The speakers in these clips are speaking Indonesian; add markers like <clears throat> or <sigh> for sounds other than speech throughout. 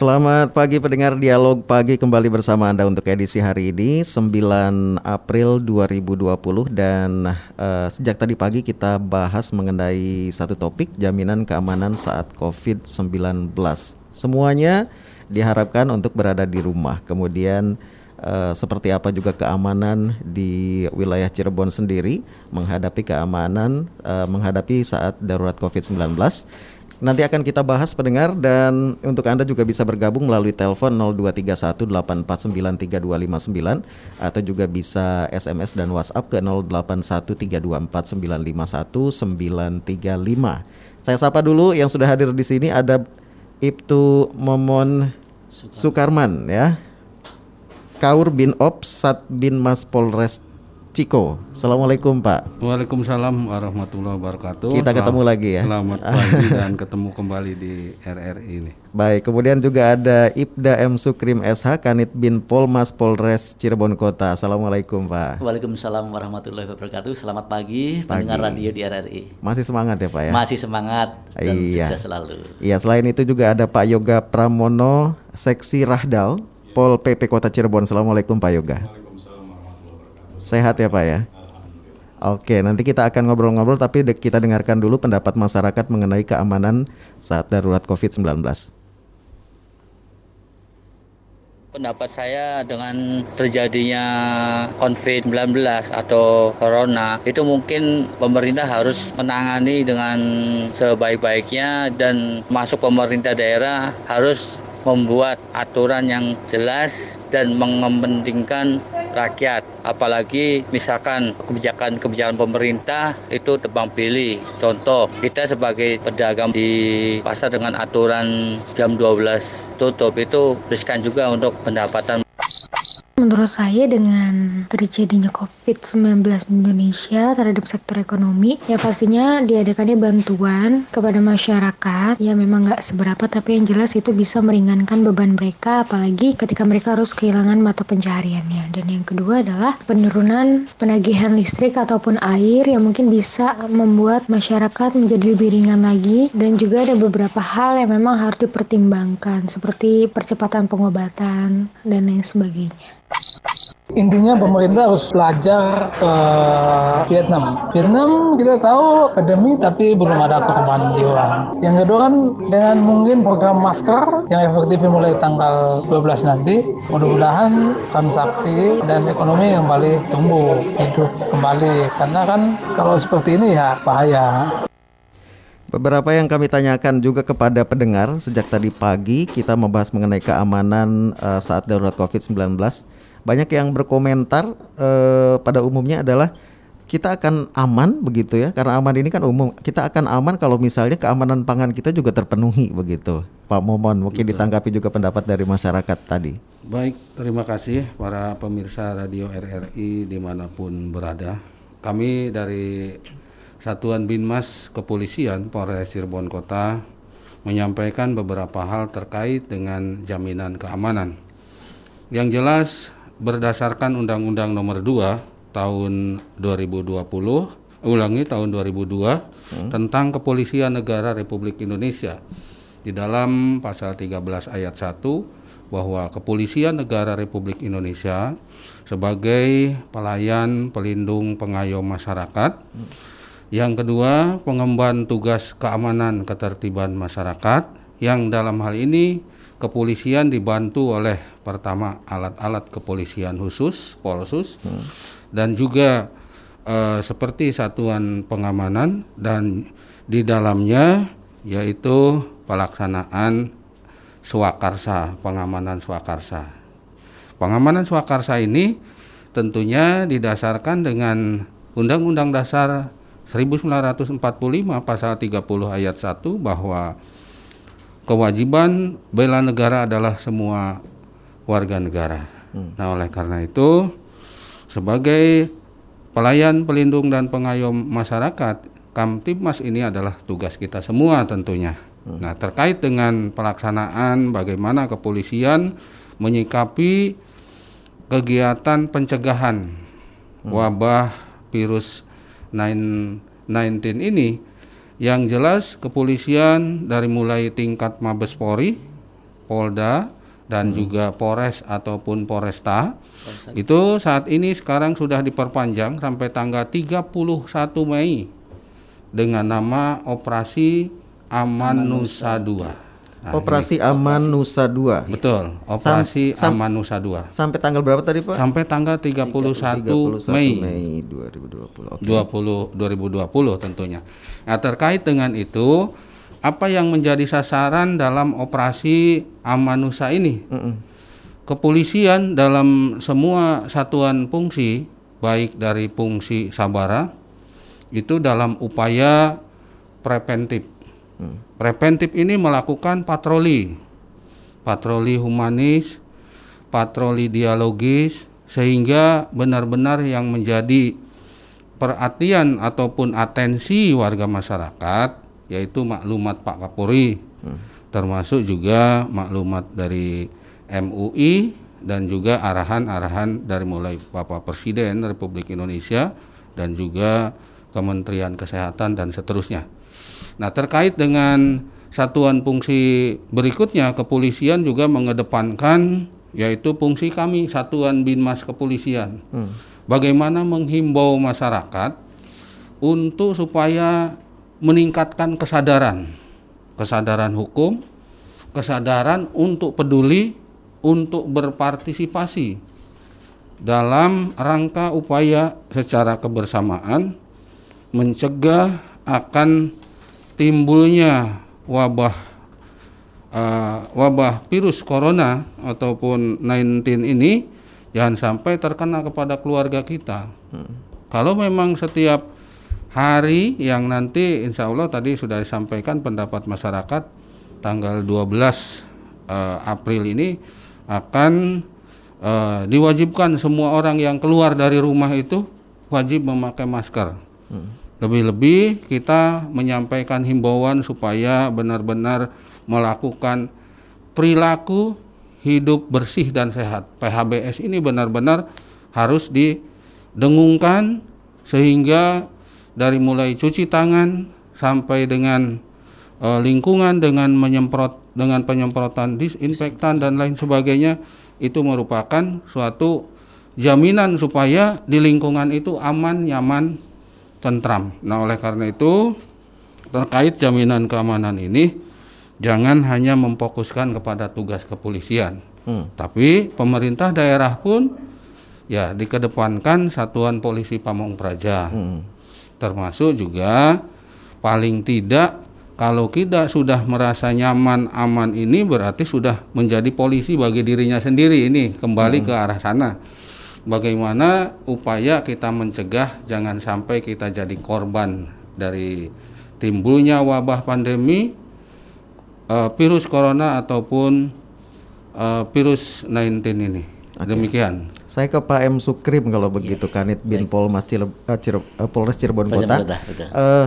Selamat pagi pendengar dialog pagi kembali bersama Anda untuk edisi hari ini 9 April 2020 dan uh, sejak tadi pagi kita bahas mengenai satu topik jaminan keamanan saat COVID-19. Semuanya diharapkan untuk berada di rumah. Kemudian uh, seperti apa juga keamanan di wilayah Cirebon sendiri menghadapi keamanan uh, menghadapi saat darurat COVID-19 Nanti akan kita bahas pendengar dan untuk Anda juga bisa bergabung melalui telepon 0231849329 atau juga bisa SMS dan WhatsApp ke 081324951935. Saya sapa dulu yang sudah hadir di sini ada Ibtu Momon Sukarman ya. Kaur bin Ops Sat bin Mas Polres Ciko. Assalamualaikum Pak. Waalaikumsalam warahmatullahi wabarakatuh. Kita ketemu lagi ya. Selamat <laughs> pagi dan ketemu kembali di RRI ini. Baik, kemudian juga ada Ibda M Sukrim SH Kanit bin Polmas Polres Cirebon Kota. Assalamualaikum Pak. Waalaikumsalam warahmatullahi wabarakatuh. Selamat pagi, pagi. pendengar radio di RRI. Masih semangat ya Pak ya? Masih semangat dan iya. sukses selalu. Iya, selain itu juga ada Pak Yoga Pramono Seksi Rahdal Pol PP Kota Cirebon. Assalamualaikum Pak Yoga. Sehat ya Pak ya? Oke, nanti kita akan ngobrol-ngobrol tapi kita dengarkan dulu pendapat masyarakat mengenai keamanan saat darurat COVID-19. Pendapat saya dengan terjadinya COVID-19 atau Corona itu mungkin pemerintah harus menangani dengan sebaik-baiknya dan masuk pemerintah daerah harus membuat aturan yang jelas dan mengepentingkan rakyat. Apalagi misalkan kebijakan-kebijakan pemerintah itu tebang pilih. Contoh, kita sebagai pedagang di pasar dengan aturan jam 12 tutup itu riskan juga untuk pendapatan Menurut saya dengan terjadinya COVID-19 di Indonesia terhadap sektor ekonomi, ya pastinya diadakannya bantuan kepada masyarakat ya memang nggak seberapa tapi yang jelas itu bisa meringankan beban mereka apalagi ketika mereka harus kehilangan mata pencahariannya. Dan yang kedua adalah penurunan penagihan listrik ataupun air yang mungkin bisa membuat masyarakat menjadi lebih ringan lagi dan juga ada beberapa hal yang memang harus dipertimbangkan seperti percepatan pengobatan dan lain sebagainya. Intinya pemerintah harus belajar uh, Vietnam. Vietnam kita tahu pandemi tapi belum ada korban jiwa. Yang kedua kan dengan mungkin program masker yang efektif mulai tanggal 12 nanti, mudah-mudahan transaksi dan ekonomi kembali tumbuh, hidup kembali. Karena kan kalau seperti ini ya bahaya. Beberapa yang kami tanyakan juga kepada pendengar sejak tadi pagi kita membahas mengenai keamanan uh, saat darurat COVID-19 banyak yang berkomentar eh, pada umumnya adalah kita akan aman begitu ya. Karena aman ini kan umum. Kita akan aman kalau misalnya keamanan pangan kita juga terpenuhi begitu. Pak Momon mungkin Betul. ditanggapi juga pendapat dari masyarakat tadi. Baik terima kasih para pemirsa radio RRI di mana pun berada. Kami dari Satuan Binmas Kepolisian Polres Cirebon Kota menyampaikan beberapa hal terkait dengan jaminan keamanan. Yang jelas berdasarkan Undang-Undang Nomor 2 tahun 2020 ulangi tahun 2002 hmm. tentang Kepolisian Negara Republik Indonesia. Di dalam pasal 13 ayat 1 bahwa Kepolisian Negara Republik Indonesia sebagai pelayan, pelindung, pengayom masyarakat. Hmm. Yang kedua, pengemban tugas keamanan ketertiban masyarakat yang dalam hal ini kepolisian dibantu oleh pertama alat-alat kepolisian khusus Polsus hmm. dan juga uh, seperti satuan pengamanan dan di dalamnya yaitu pelaksanaan swakarsa pengamanan swakarsa pengamanan swakarsa ini tentunya didasarkan dengan Undang-Undang Dasar 1945 pasal 30 ayat 1 bahwa kewajiban bela negara adalah semua warga negara. Hmm. Nah, oleh karena itu sebagai pelayan, pelindung dan pengayom masyarakat, Kamtibmas ini adalah tugas kita semua tentunya. Hmm. Nah, terkait dengan pelaksanaan bagaimana kepolisian menyikapi kegiatan pencegahan hmm. wabah virus 19 ini yang jelas kepolisian dari mulai tingkat Mabes Polri, Polda dan juga Polres ataupun Polresta itu saat ini sekarang sudah diperpanjang sampai tanggal 31 Mei dengan nama Operasi Aman Nusa 2. Nah, Operasi Aman Nusa 2. Betul, Operasi sam- Aman Nusa 2. Sampai tanggal berapa tadi, Pak? Sampai tanggal 31, 31 Mei. Mei 2020. Oke. 20 2020 tentunya. Nah, terkait dengan itu, apa yang menjadi sasaran dalam operasi Amanusa ini? Kepolisian dalam semua satuan fungsi, baik dari fungsi Sabara, itu dalam upaya preventif. Preventif ini melakukan patroli, patroli humanis, patroli dialogis, sehingga benar-benar yang menjadi perhatian ataupun atensi warga masyarakat yaitu maklumat Pak Kapolri termasuk juga maklumat dari MUI dan juga arahan-arahan dari mulai Bapak Presiden Republik Indonesia dan juga Kementerian Kesehatan dan seterusnya. Nah, terkait dengan satuan fungsi berikutnya kepolisian juga mengedepankan yaitu fungsi kami Satuan Binmas Kepolisian. Bagaimana menghimbau masyarakat untuk supaya meningkatkan kesadaran, kesadaran hukum, kesadaran untuk peduli, untuk berpartisipasi dalam rangka upaya secara kebersamaan mencegah akan timbulnya wabah eh, wabah virus corona ataupun 19 ini jangan sampai terkena kepada keluarga kita. Kalau memang setiap hari yang nanti insya Allah tadi sudah disampaikan pendapat masyarakat tanggal 12 eh, April ini akan eh, diwajibkan semua orang yang keluar dari rumah itu wajib memakai masker. Lebih-lebih kita menyampaikan himbauan supaya benar-benar melakukan perilaku hidup bersih dan sehat. PHBS ini benar-benar harus didengungkan sehingga dari mulai cuci tangan sampai dengan eh, lingkungan dengan menyemprot dengan penyemprotan disinfektan dan lain sebagainya itu merupakan suatu jaminan supaya di lingkungan itu aman, nyaman, tentram. Nah, oleh karena itu terkait jaminan keamanan ini jangan hanya memfokuskan kepada tugas kepolisian, tapi pemerintah daerah pun ya dikedepankan satuan polisi Pamong Praja, termasuk juga paling tidak kalau kita sudah merasa nyaman aman ini berarti sudah menjadi polisi bagi dirinya sendiri ini kembali ke arah sana bagaimana upaya kita mencegah jangan sampai kita jadi korban dari timbulnya wabah pandemi eh, virus corona ataupun eh, virus 19 ini. Demikian. Saya ke Pak M Sukrim kalau begitu Kanit Bin Polmas Cile- eh, Cire- Polres Cirebon Kota. Eh,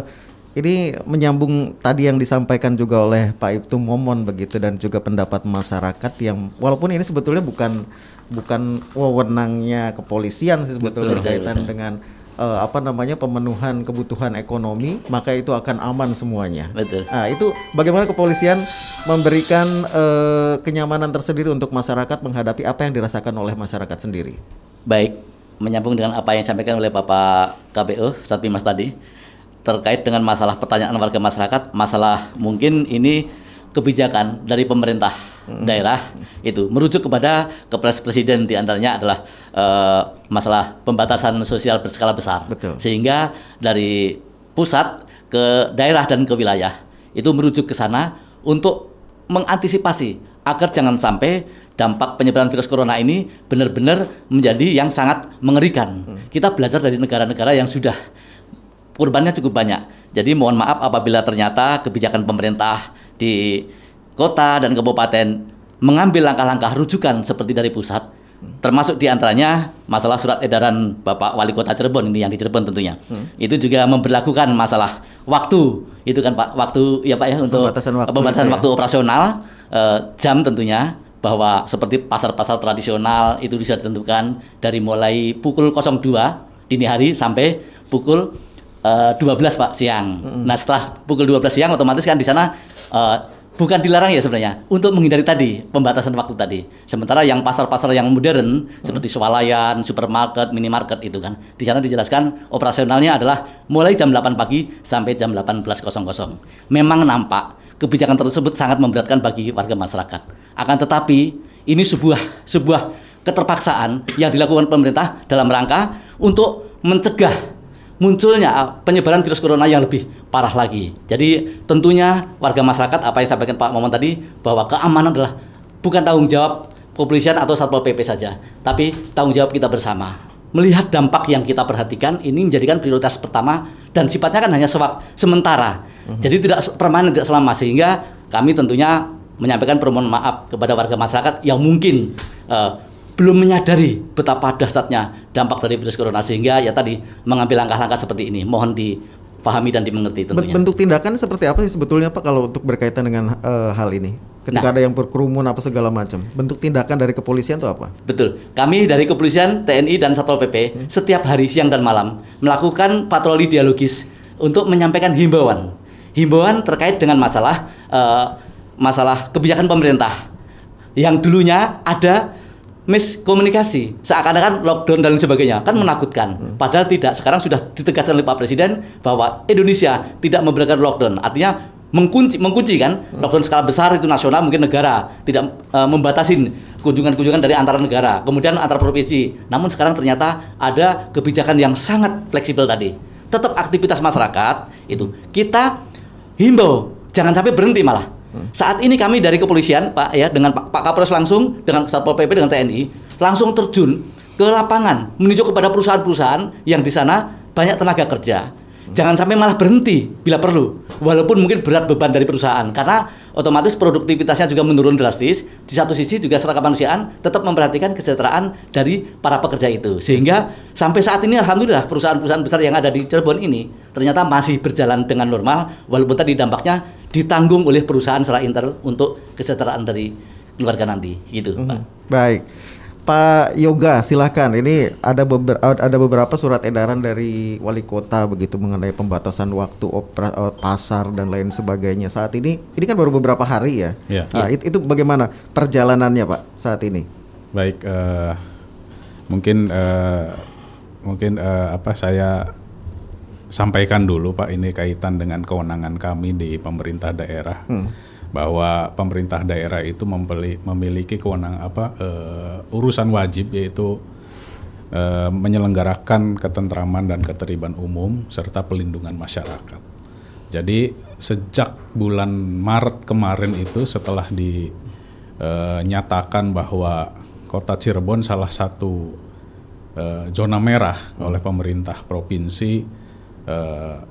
ini menyambung tadi yang disampaikan juga oleh Pak Ibtu Momon begitu dan juga pendapat masyarakat yang walaupun ini sebetulnya bukan bukan wewenangnya kepolisian sih sebetulnya Betul, berkaitan betul. dengan eh, apa namanya pemenuhan kebutuhan ekonomi maka itu akan aman semuanya. Betul. Nah, itu bagaimana kepolisian memberikan eh, kenyamanan tersendiri untuk masyarakat menghadapi apa yang dirasakan oleh masyarakat sendiri. Baik, menyambung dengan apa yang disampaikan oleh Bapak KPU Satbimas tadi terkait dengan masalah pertanyaan warga masyarakat, masalah mungkin ini kebijakan dari pemerintah daerah itu merujuk kepada kepres presiden di antaranya adalah eh, masalah pembatasan sosial berskala besar. Betul. Sehingga dari pusat ke daerah dan ke wilayah itu merujuk ke sana untuk mengantisipasi agar jangan sampai dampak penyebaran virus corona ini benar-benar menjadi yang sangat mengerikan. Kita belajar dari negara-negara yang sudah kurbannya cukup banyak. Jadi mohon maaf apabila ternyata kebijakan pemerintah di kota dan kabupaten mengambil langkah-langkah rujukan seperti dari pusat, termasuk di antaranya masalah surat edaran Bapak Wali Kota Cirebon ini yang di Cirebon tentunya. Itu juga memperlakukan masalah waktu, itu kan Pak, waktu ya Pak ya untuk Pembatasan waktu pembatasan itu ya. waktu operasional, eh, jam tentunya bahwa seperti pasar-pasar tradisional itu bisa ditentukan dari mulai pukul 02 dini hari sampai pukul eh, 12 Pak siang. Nah, setelah pukul 12 siang otomatis kan di sana eh, bukan dilarang ya sebenarnya untuk menghindari tadi pembatasan waktu tadi. Sementara yang pasar-pasar yang modern hmm. seperti swalayan, supermarket, minimarket itu kan di sana dijelaskan operasionalnya adalah mulai jam 8 pagi sampai jam 18.00. Memang nampak kebijakan tersebut sangat memberatkan bagi warga masyarakat. Akan tetapi ini sebuah sebuah keterpaksaan yang dilakukan pemerintah dalam rangka untuk mencegah munculnya penyebaran virus corona yang lebih parah lagi. Jadi tentunya warga masyarakat apa yang sampaikan Pak Momon tadi bahwa keamanan adalah bukan tanggung jawab kepolisian atau satpol pp saja, tapi tanggung jawab kita bersama. Melihat dampak yang kita perhatikan ini menjadikan prioritas pertama dan sifatnya kan hanya sewak sementara. Uh-huh. Jadi tidak permanen tidak selama sehingga kami tentunya menyampaikan permohonan maaf kepada warga masyarakat yang mungkin uh, belum menyadari betapa dahsyatnya dampak dari virus corona sehingga ya tadi mengambil langkah-langkah seperti ini mohon dipahami dan dimengerti tentunya. Bentuk tindakan seperti apa sih sebetulnya Pak kalau untuk berkaitan dengan uh, hal ini? Ketika nah, ada yang berkerumun apa segala macam, bentuk tindakan dari kepolisian itu apa? Betul. Kami dari kepolisian, TNI dan Satpol PP hmm. setiap hari siang dan malam melakukan patroli dialogis untuk menyampaikan himbauan. Himbauan terkait dengan masalah uh, masalah kebijakan pemerintah yang dulunya ada miskomunikasi seakan-akan lockdown dan sebagainya kan menakutkan. Hmm. padahal tidak sekarang sudah ditegaskan oleh Pak Presiden bahwa Indonesia tidak memberikan lockdown. Artinya mengunci mengunci kan? Hmm. lockdown skala besar itu nasional mungkin negara. Tidak uh, membatasi kunjungan-kunjungan dari antara negara kemudian antar provinsi. Namun sekarang ternyata ada kebijakan yang sangat fleksibel tadi. Tetap aktivitas masyarakat itu. Kita himbau jangan sampai berhenti malah saat ini kami dari kepolisian, Pak ya, dengan Pak, Pak Kapolres langsung dengan Satpol PP dengan TNI langsung terjun ke lapangan menuju kepada perusahaan-perusahaan yang di sana banyak tenaga kerja. Jangan sampai malah berhenti bila perlu, walaupun mungkin berat beban dari perusahaan karena otomatis produktivitasnya juga menurun drastis. Di satu sisi juga secara kemanusiaan tetap memperhatikan kesejahteraan dari para pekerja itu. Sehingga sampai saat ini alhamdulillah perusahaan-perusahaan besar yang ada di Cirebon ini ternyata masih berjalan dengan normal walaupun tadi dampaknya ditanggung oleh perusahaan secara inter untuk kesejahteraan dari keluarga nanti gitu hmm. Pak. Baik. Pak Yoga, silakan. Ini ada beberapa ada beberapa surat edaran dari wali kota begitu mengenai pembatasan waktu opera, eh, pasar dan lain sebagainya. Saat ini, ini kan baru beberapa hari ya. ya. Nah, ya. Itu, itu bagaimana perjalanannya Pak saat ini? Baik, uh, mungkin uh, mungkin uh, apa saya sampaikan dulu Pak ini kaitan dengan kewenangan kami di pemerintah daerah hmm. bahwa pemerintah daerah itu membeli, memiliki kewenangan apa uh, urusan wajib yaitu uh, menyelenggarakan ketentraman dan ketertiban umum serta pelindungan masyarakat. Jadi sejak bulan Maret kemarin itu setelah dinyatakan uh, bahwa kota Cirebon salah satu uh, zona merah hmm. oleh pemerintah provinsi uh,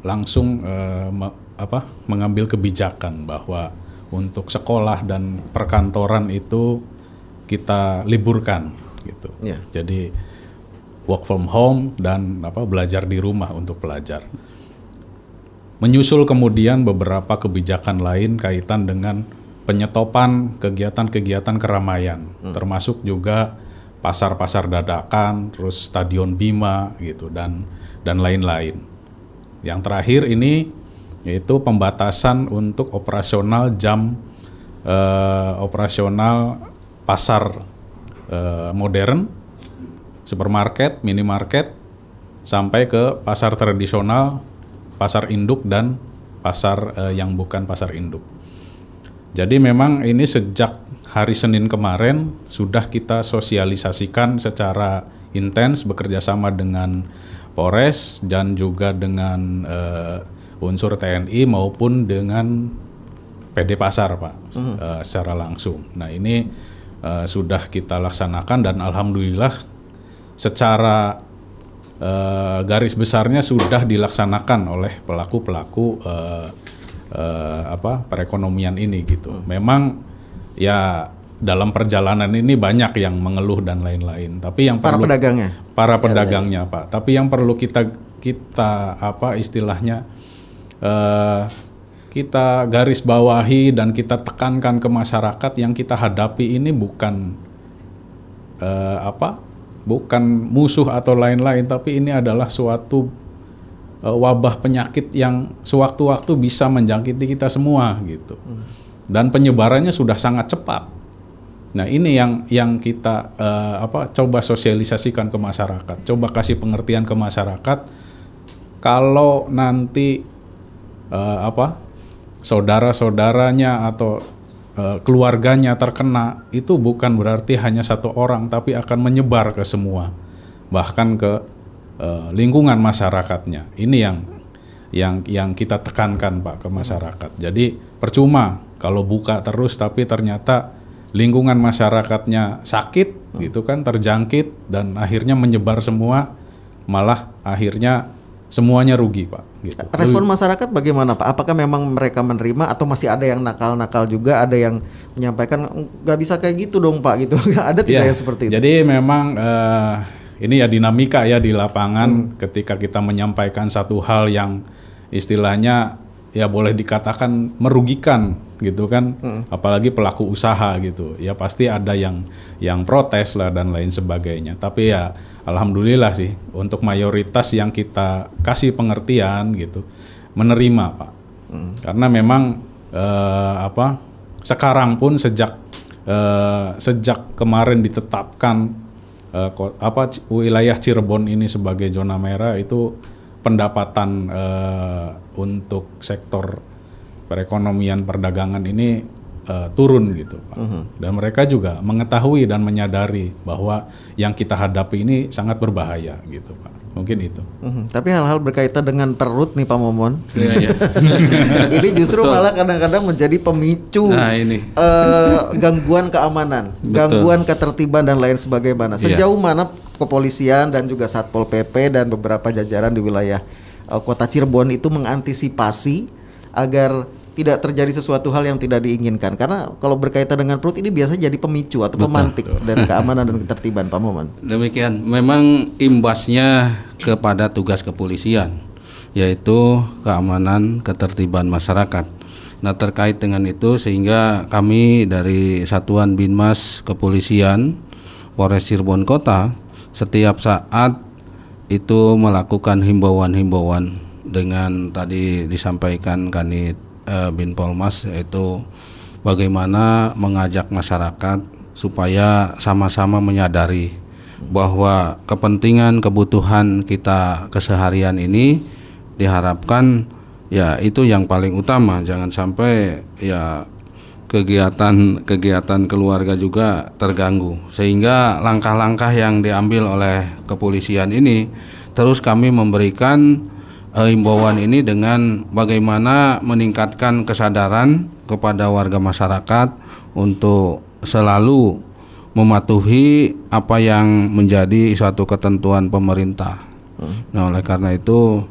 langsung uh, me, apa mengambil kebijakan bahwa untuk sekolah dan perkantoran itu kita liburkan gitu. Yeah. Jadi work from home dan apa belajar di rumah untuk pelajar. Menyusul kemudian beberapa kebijakan lain kaitan dengan penyetopan kegiatan-kegiatan keramaian, hmm. termasuk juga pasar-pasar dadakan, terus stadion Bima gitu dan dan lain-lain. Yang terakhir ini yaitu pembatasan untuk operasional jam uh, operasional pasar uh, modern, supermarket, minimarket sampai ke pasar tradisional, pasar induk dan pasar uh, yang bukan pasar induk. Jadi memang ini sejak hari Senin kemarin sudah kita sosialisasikan secara intens bekerja sama dengan Polres dan juga dengan uh, unsur TNI maupun dengan PD Pasar Pak uh, uh, secara langsung. Nah ini uh, sudah kita laksanakan dan alhamdulillah secara uh, garis besarnya sudah dilaksanakan oleh pelaku-pelaku uh, uh, apa perekonomian ini gitu. Hmm. Memang ya dalam perjalanan ini banyak yang mengeluh dan lain-lain. Tapi yang para perlu pedagangnya, para ya, pedagangnya, ya, Pak. Tapi yang perlu kita kita apa istilahnya uh, kita garis bawahi dan kita tekankan ke masyarakat yang kita hadapi ini bukan uh, apa, bukan musuh atau lain-lain, tapi ini adalah suatu uh, wabah penyakit yang sewaktu-waktu bisa menjangkiti kita semua gitu. Hmm dan penyebarannya sudah sangat cepat. Nah ini yang yang kita uh, apa coba sosialisasikan ke masyarakat, coba kasih pengertian ke masyarakat. Kalau nanti uh, apa saudara-saudaranya atau uh, keluarganya terkena itu bukan berarti hanya satu orang, tapi akan menyebar ke semua, bahkan ke uh, lingkungan masyarakatnya. Ini yang yang yang kita tekankan Pak ke masyarakat. Jadi percuma kalau buka terus tapi ternyata lingkungan masyarakatnya sakit gitu kan terjangkit dan akhirnya menyebar semua malah akhirnya semuanya rugi Pak gitu. Respon masyarakat bagaimana Pak? Apakah memang mereka menerima atau masih ada yang nakal-nakal juga ada yang menyampaikan nggak bisa kayak gitu dong Pak gitu. <laughs> ada tidak ya, yang seperti itu? Jadi memang uh, ini ya dinamika ya di lapangan hmm. ketika kita menyampaikan satu hal yang istilahnya ya boleh dikatakan merugikan gitu kan hmm. apalagi pelaku usaha gitu ya pasti ada yang yang protes lah dan lain sebagainya tapi ya alhamdulillah sih untuk mayoritas yang kita kasih pengertian gitu menerima pak hmm. karena memang eh, apa sekarang pun sejak eh, sejak kemarin ditetapkan eh, apa wilayah Cirebon ini sebagai zona merah itu pendapatan uh, untuk sektor perekonomian perdagangan ini uh, turun gitu Pak. Uh -huh. Dan mereka juga mengetahui dan menyadari bahwa yang kita hadapi ini sangat berbahaya gitu Pak. Mungkin itu. Uh -huh. Tapi hal-hal berkaitan dengan perut nih Pak Momon. Iya, iya. <laughs> ini justru Betul. malah kadang-kadang menjadi pemicu nah, ini. Uh, gangguan keamanan, Betul. gangguan ketertiban dan lain sebagainya. Iya. Sejauh yeah. mana kepolisian dan juga Satpol PP dan beberapa jajaran di wilayah uh, Kota Cirebon itu mengantisipasi agar tidak terjadi sesuatu hal yang tidak diinginkan karena kalau berkaitan dengan perut ini biasa jadi pemicu atau betul, pemantik betul. dari <laughs> keamanan dan ketertiban Pak Moman. Demikian, memang imbasnya kepada tugas kepolisian yaitu keamanan ketertiban masyarakat. Nah terkait dengan itu sehingga kami dari Satuan Binmas Kepolisian Polres Cirebon Kota setiap saat itu melakukan himbauan-himbauan dengan tadi disampaikan Kanit e, Bin Polmas yaitu bagaimana mengajak masyarakat supaya sama-sama menyadari bahwa kepentingan kebutuhan kita keseharian ini diharapkan ya itu yang paling utama. Jangan sampai ya kegiatan-kegiatan keluarga juga terganggu. Sehingga langkah-langkah yang diambil oleh kepolisian ini terus kami memberikan uh, himbauan ini dengan bagaimana meningkatkan kesadaran kepada warga masyarakat untuk selalu mematuhi apa yang menjadi suatu ketentuan pemerintah. Hmm. Nah, oleh karena itu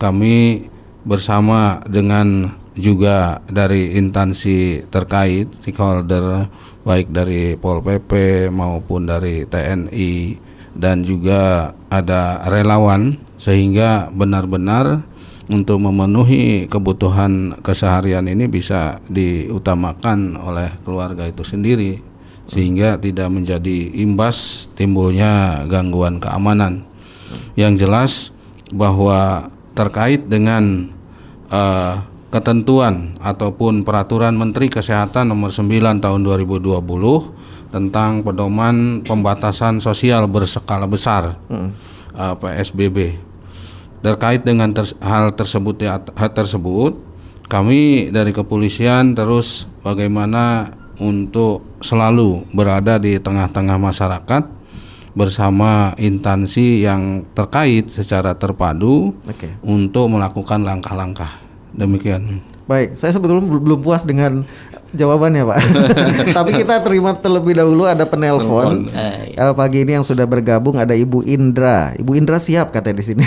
kami bersama dengan juga dari instansi terkait stakeholder baik dari Pol PP maupun dari TNI dan juga ada relawan sehingga benar-benar untuk memenuhi kebutuhan keseharian ini bisa diutamakan oleh keluarga itu sendiri sehingga tidak menjadi imbas timbulnya gangguan keamanan. Yang jelas bahwa terkait dengan uh, ketentuan ataupun peraturan Menteri Kesehatan nomor 9 tahun 2020 tentang pedoman pembatasan sosial berskala besar hmm. uh, PSBB. Terkait dengan ter hal tersebut ya, hal tersebut kami dari kepolisian terus bagaimana untuk selalu berada di tengah-tengah masyarakat bersama instansi yang terkait secara terpadu okay. untuk melakukan langkah-langkah Demikian. Baik, saya sebetulnya belum puas dengan jawabannya Pak. <laughs> Tapi kita terima terlebih dahulu ada penelpon uh, pagi ini yang sudah bergabung ada Ibu Indra. Ibu Indra siap katanya di sini.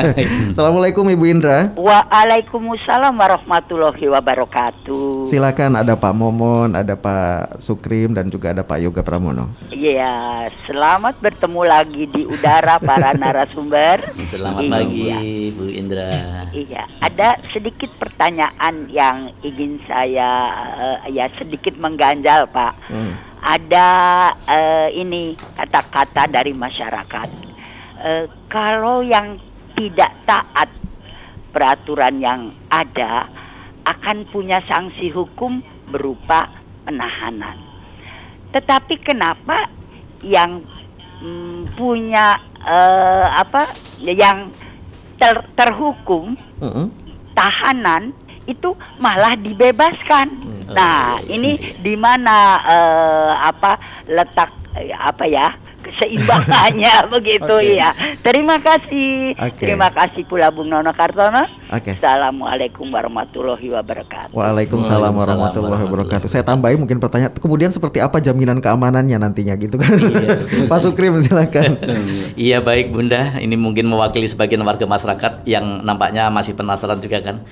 <laughs> Assalamualaikum Ibu Indra. Waalaikumsalam warahmatullahi wabarakatuh. Silakan ada Pak Momon, ada Pak Sukrim dan juga ada Pak Yoga Pramono. Iya, selamat bertemu lagi di udara para <laughs> narasumber. Selamat pagi iya. Ibu Indra. Iya, ada sedikit pertanyaan yang ingin saya uh, ya sedikit mengganjal Pak. Hmm. Ada uh, ini kata-kata dari masyarakat. Uh, kalau yang tidak taat peraturan yang ada, akan punya sanksi hukum berupa penahanan. Tetapi kenapa yang mm, punya uh, apa yang ter, terhukum uh -uh. tahanan itu malah dibebaskan. Hmm. Nah, ini di mana uh, apa letak apa ya keseimbangannya <laughs> begitu okay. ya. Terima kasih. Okay. Terima kasih pula Bung Nono Kartono. Okay. Assalamualaikum warahmatullahi wabarakatuh. Waalaikumsalam warahmatullahi wabarakatuh. Saya tambahin mungkin pertanyaan kemudian seperti apa jaminan keamanannya nantinya gitu kan. Iya, <laughs> Pak Sukri silakan. <laughs> iya baik Bunda, ini mungkin mewakili sebagian warga masyarakat yang nampaknya masih penasaran juga kan.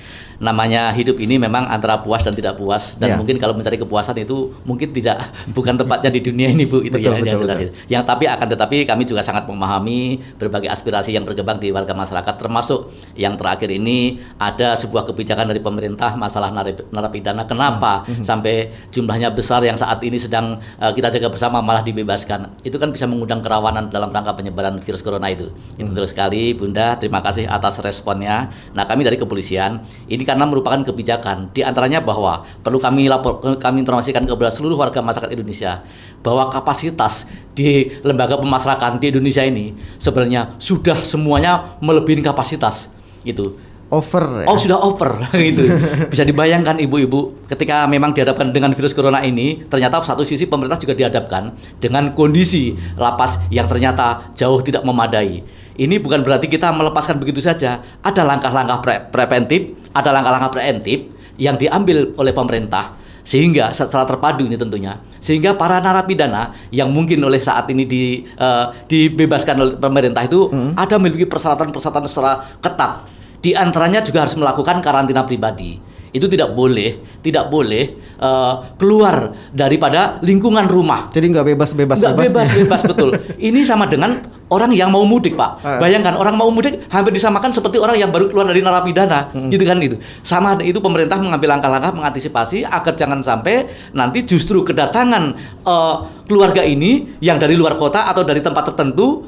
Namanya hidup ini memang antara puas dan tidak puas dan yeah. mungkin kalau mencari kepuasan itu mungkin tidak <laughs> bukan tempatnya di dunia ini Bu itu betul, ya betul, betul. Yang tapi akan tetapi kami juga sangat memahami berbagai aspirasi yang berkembang di warga masyarakat termasuk yang terakhir ini ada sebuah kebijakan dari pemerintah masalah narapidana kenapa hmm. hmm. sampai jumlahnya besar yang saat ini sedang uh, kita jaga bersama malah dibebaskan. Itu kan bisa mengundang kerawanan dalam rangka penyebaran virus corona itu. Hmm. Itu terus sekali Bunda, terima kasih atas responnya. Nah, kami dari kepolisian ini karena merupakan kebijakan. Di antaranya bahwa perlu kami lapor kami informasikan kepada seluruh warga masyarakat Indonesia bahwa kapasitas di lembaga pemasrakan di Indonesia ini sebenarnya sudah semuanya melebihi kapasitas. Gitu. Over ya? oh sudah over. <laughs> Gitu. Bisa dibayangkan ibu-ibu ketika memang dihadapkan dengan virus corona ini ternyata satu sisi pemerintah juga dihadapkan dengan kondisi lapas yang ternyata jauh tidak memadai. Ini bukan berarti kita melepaskan begitu saja. Ada langkah-langkah pre preventif, ada langkah-langkah preventif yang diambil oleh pemerintah sehingga secara terpadu ini tentunya sehingga para narapidana yang mungkin oleh saat ini di uh, dibebaskan oleh pemerintah itu hmm. ada memiliki persyaratan-persyaratan secara ketat di antaranya juga harus melakukan karantina pribadi itu tidak boleh tidak boleh uh, keluar daripada lingkungan rumah. Jadi nggak bebas-bebas nggak bebas-bebas betul. <laughs> Ini sama dengan orang yang mau mudik pak. Ah. Bayangkan orang mau mudik hampir disamakan seperti orang yang baru keluar dari narapidana, hmm. gitu kan itu. Sama itu pemerintah mengambil langkah-langkah mengantisipasi agar jangan sampai nanti justru kedatangan uh, keluarga ini yang dari luar kota atau dari tempat tertentu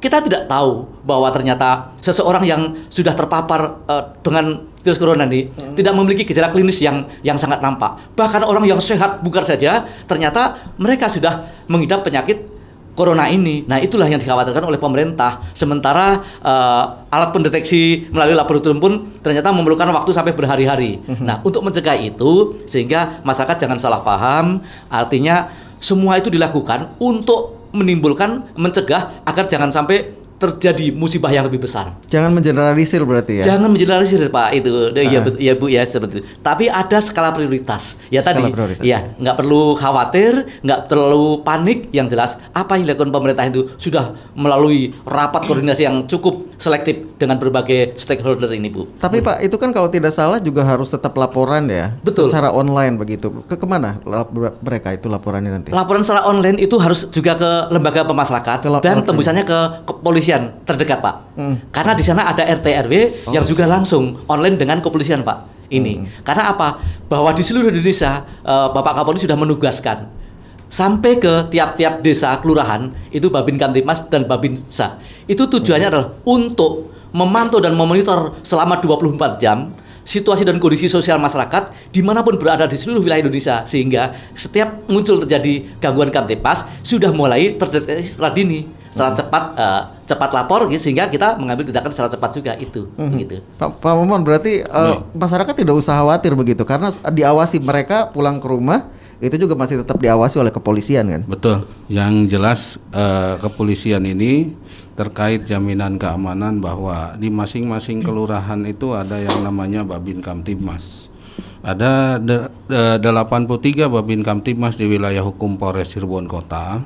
kita tidak tahu bahwa ternyata seseorang yang sudah terpapar uh, dengan virus corona ini hmm. tidak memiliki gejala klinis yang yang sangat nampak. Bahkan orang yang sehat bukan saja ternyata mereka sudah mengidap penyakit corona ini. Nah, itulah yang dikhawatirkan oleh pemerintah. Sementara uh, alat pendeteksi melalui laboratorium pun ternyata memerlukan waktu sampai berhari-hari. Hmm. Nah, untuk mencegah itu sehingga masyarakat jangan salah paham, artinya semua itu dilakukan untuk menimbulkan mencegah agar jangan sampai terjadi musibah yang lebih besar. Jangan mengeneralisir berarti ya. Jangan mengeneralisir Pak itu. Iya uh. ya Bu ya seperti itu. Tapi ada skala prioritas. Ya skala tadi. Prioritas. Ya, nggak perlu khawatir, nggak terlalu panik. Yang jelas apa yang dilakukan pemerintah itu sudah melalui rapat koordinasi yang cukup selektif dengan berbagai stakeholder ini Bu. Tapi Pak itu kan kalau tidak salah juga harus tetap laporan ya. Betul. Secara online begitu. Ke ke mana mereka itu laporannya nanti? Laporan secara online itu harus juga ke lembaga pemasyarakat dan tembusannya ke kepolisian kepolisian terdekat pak hmm. karena di sana ada RT RW oh. yang juga langsung online dengan kepolisian pak ini hmm. karena apa bahwa di seluruh Indonesia uh, Bapak Kapolri sudah menugaskan sampai ke tiap-tiap desa kelurahan itu Babin Kamtipmas dan Babinsa itu tujuannya hmm. adalah untuk memantau dan memonitor selama 24 jam situasi dan kondisi sosial masyarakat di mana pun berada di seluruh wilayah Indonesia sehingga setiap muncul terjadi gangguan kamtipas sudah mulai terdeteksi secara dini secara hmm. cepat uh, cepat lapor gitu, sehingga kita mengambil tindakan secara cepat juga itu hmm. gitu. Pak, Pak Momon berarti uh, masyarakat tidak usah khawatir begitu karena diawasi mereka pulang ke rumah itu juga masih tetap diawasi oleh kepolisian kan? Betul. Yang jelas uh, kepolisian ini terkait jaminan keamanan bahwa di masing-masing kelurahan itu ada yang namanya Babin Kamtibmas. Ada de, de, 83 Babin Kamtibmas di wilayah hukum Polres Cirebon Kota